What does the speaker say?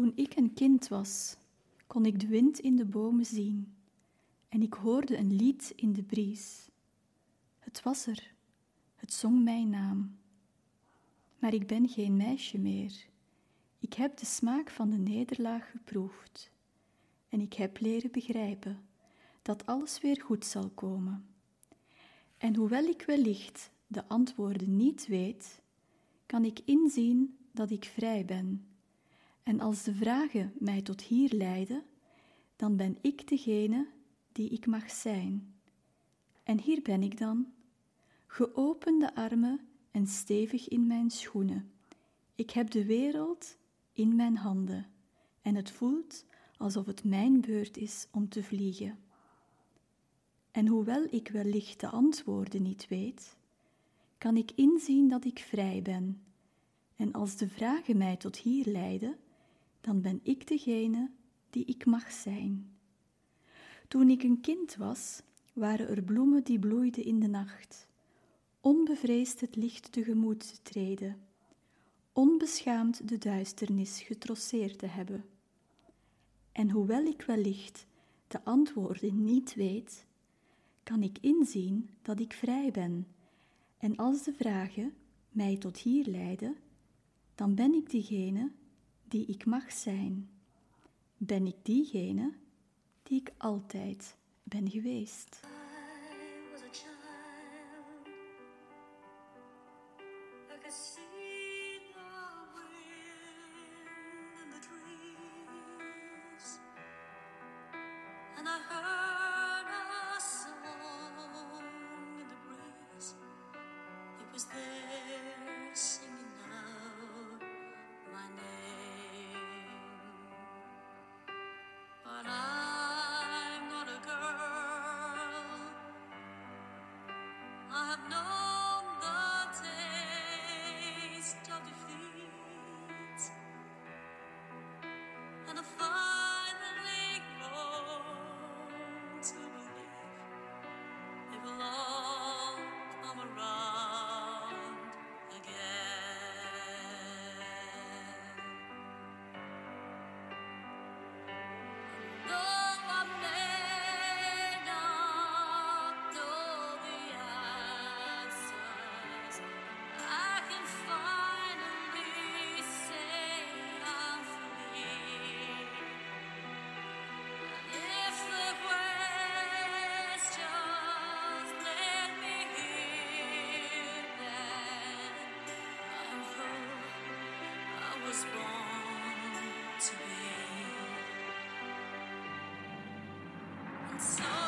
Toen ik een kind was, kon ik de wind in de bomen zien en ik hoorde een lied in de bries. Het was er, het zong mijn naam. Maar ik ben geen meisje meer. Ik heb de smaak van de nederlaag geproefd en ik heb leren begrijpen dat alles weer goed zal komen. En hoewel ik wellicht de antwoorden niet weet, kan ik inzien dat ik vrij ben. En als de vragen mij tot hier leiden, dan ben ik degene die ik mag zijn. En hier ben ik dan, geopende armen en stevig in mijn schoenen. Ik heb de wereld in mijn handen en het voelt alsof het mijn beurt is om te vliegen. En hoewel ik wellicht de antwoorden niet weet, kan ik inzien dat ik vrij ben. En als de vragen mij tot hier leiden, dan ben ik degene die ik mag zijn. Toen ik een kind was, waren er bloemen die bloeiden in de nacht, onbevreesd het licht tegemoet te treden, onbeschaamd de duisternis getrosseerd te hebben. En hoewel ik wellicht de antwoorden niet weet, kan ik inzien dat ik vrij ben. En als de vragen mij tot hier leiden, dan ben ik diegene die ik mag zijn. Ben ik diegene die ik altijd ben geweest. no So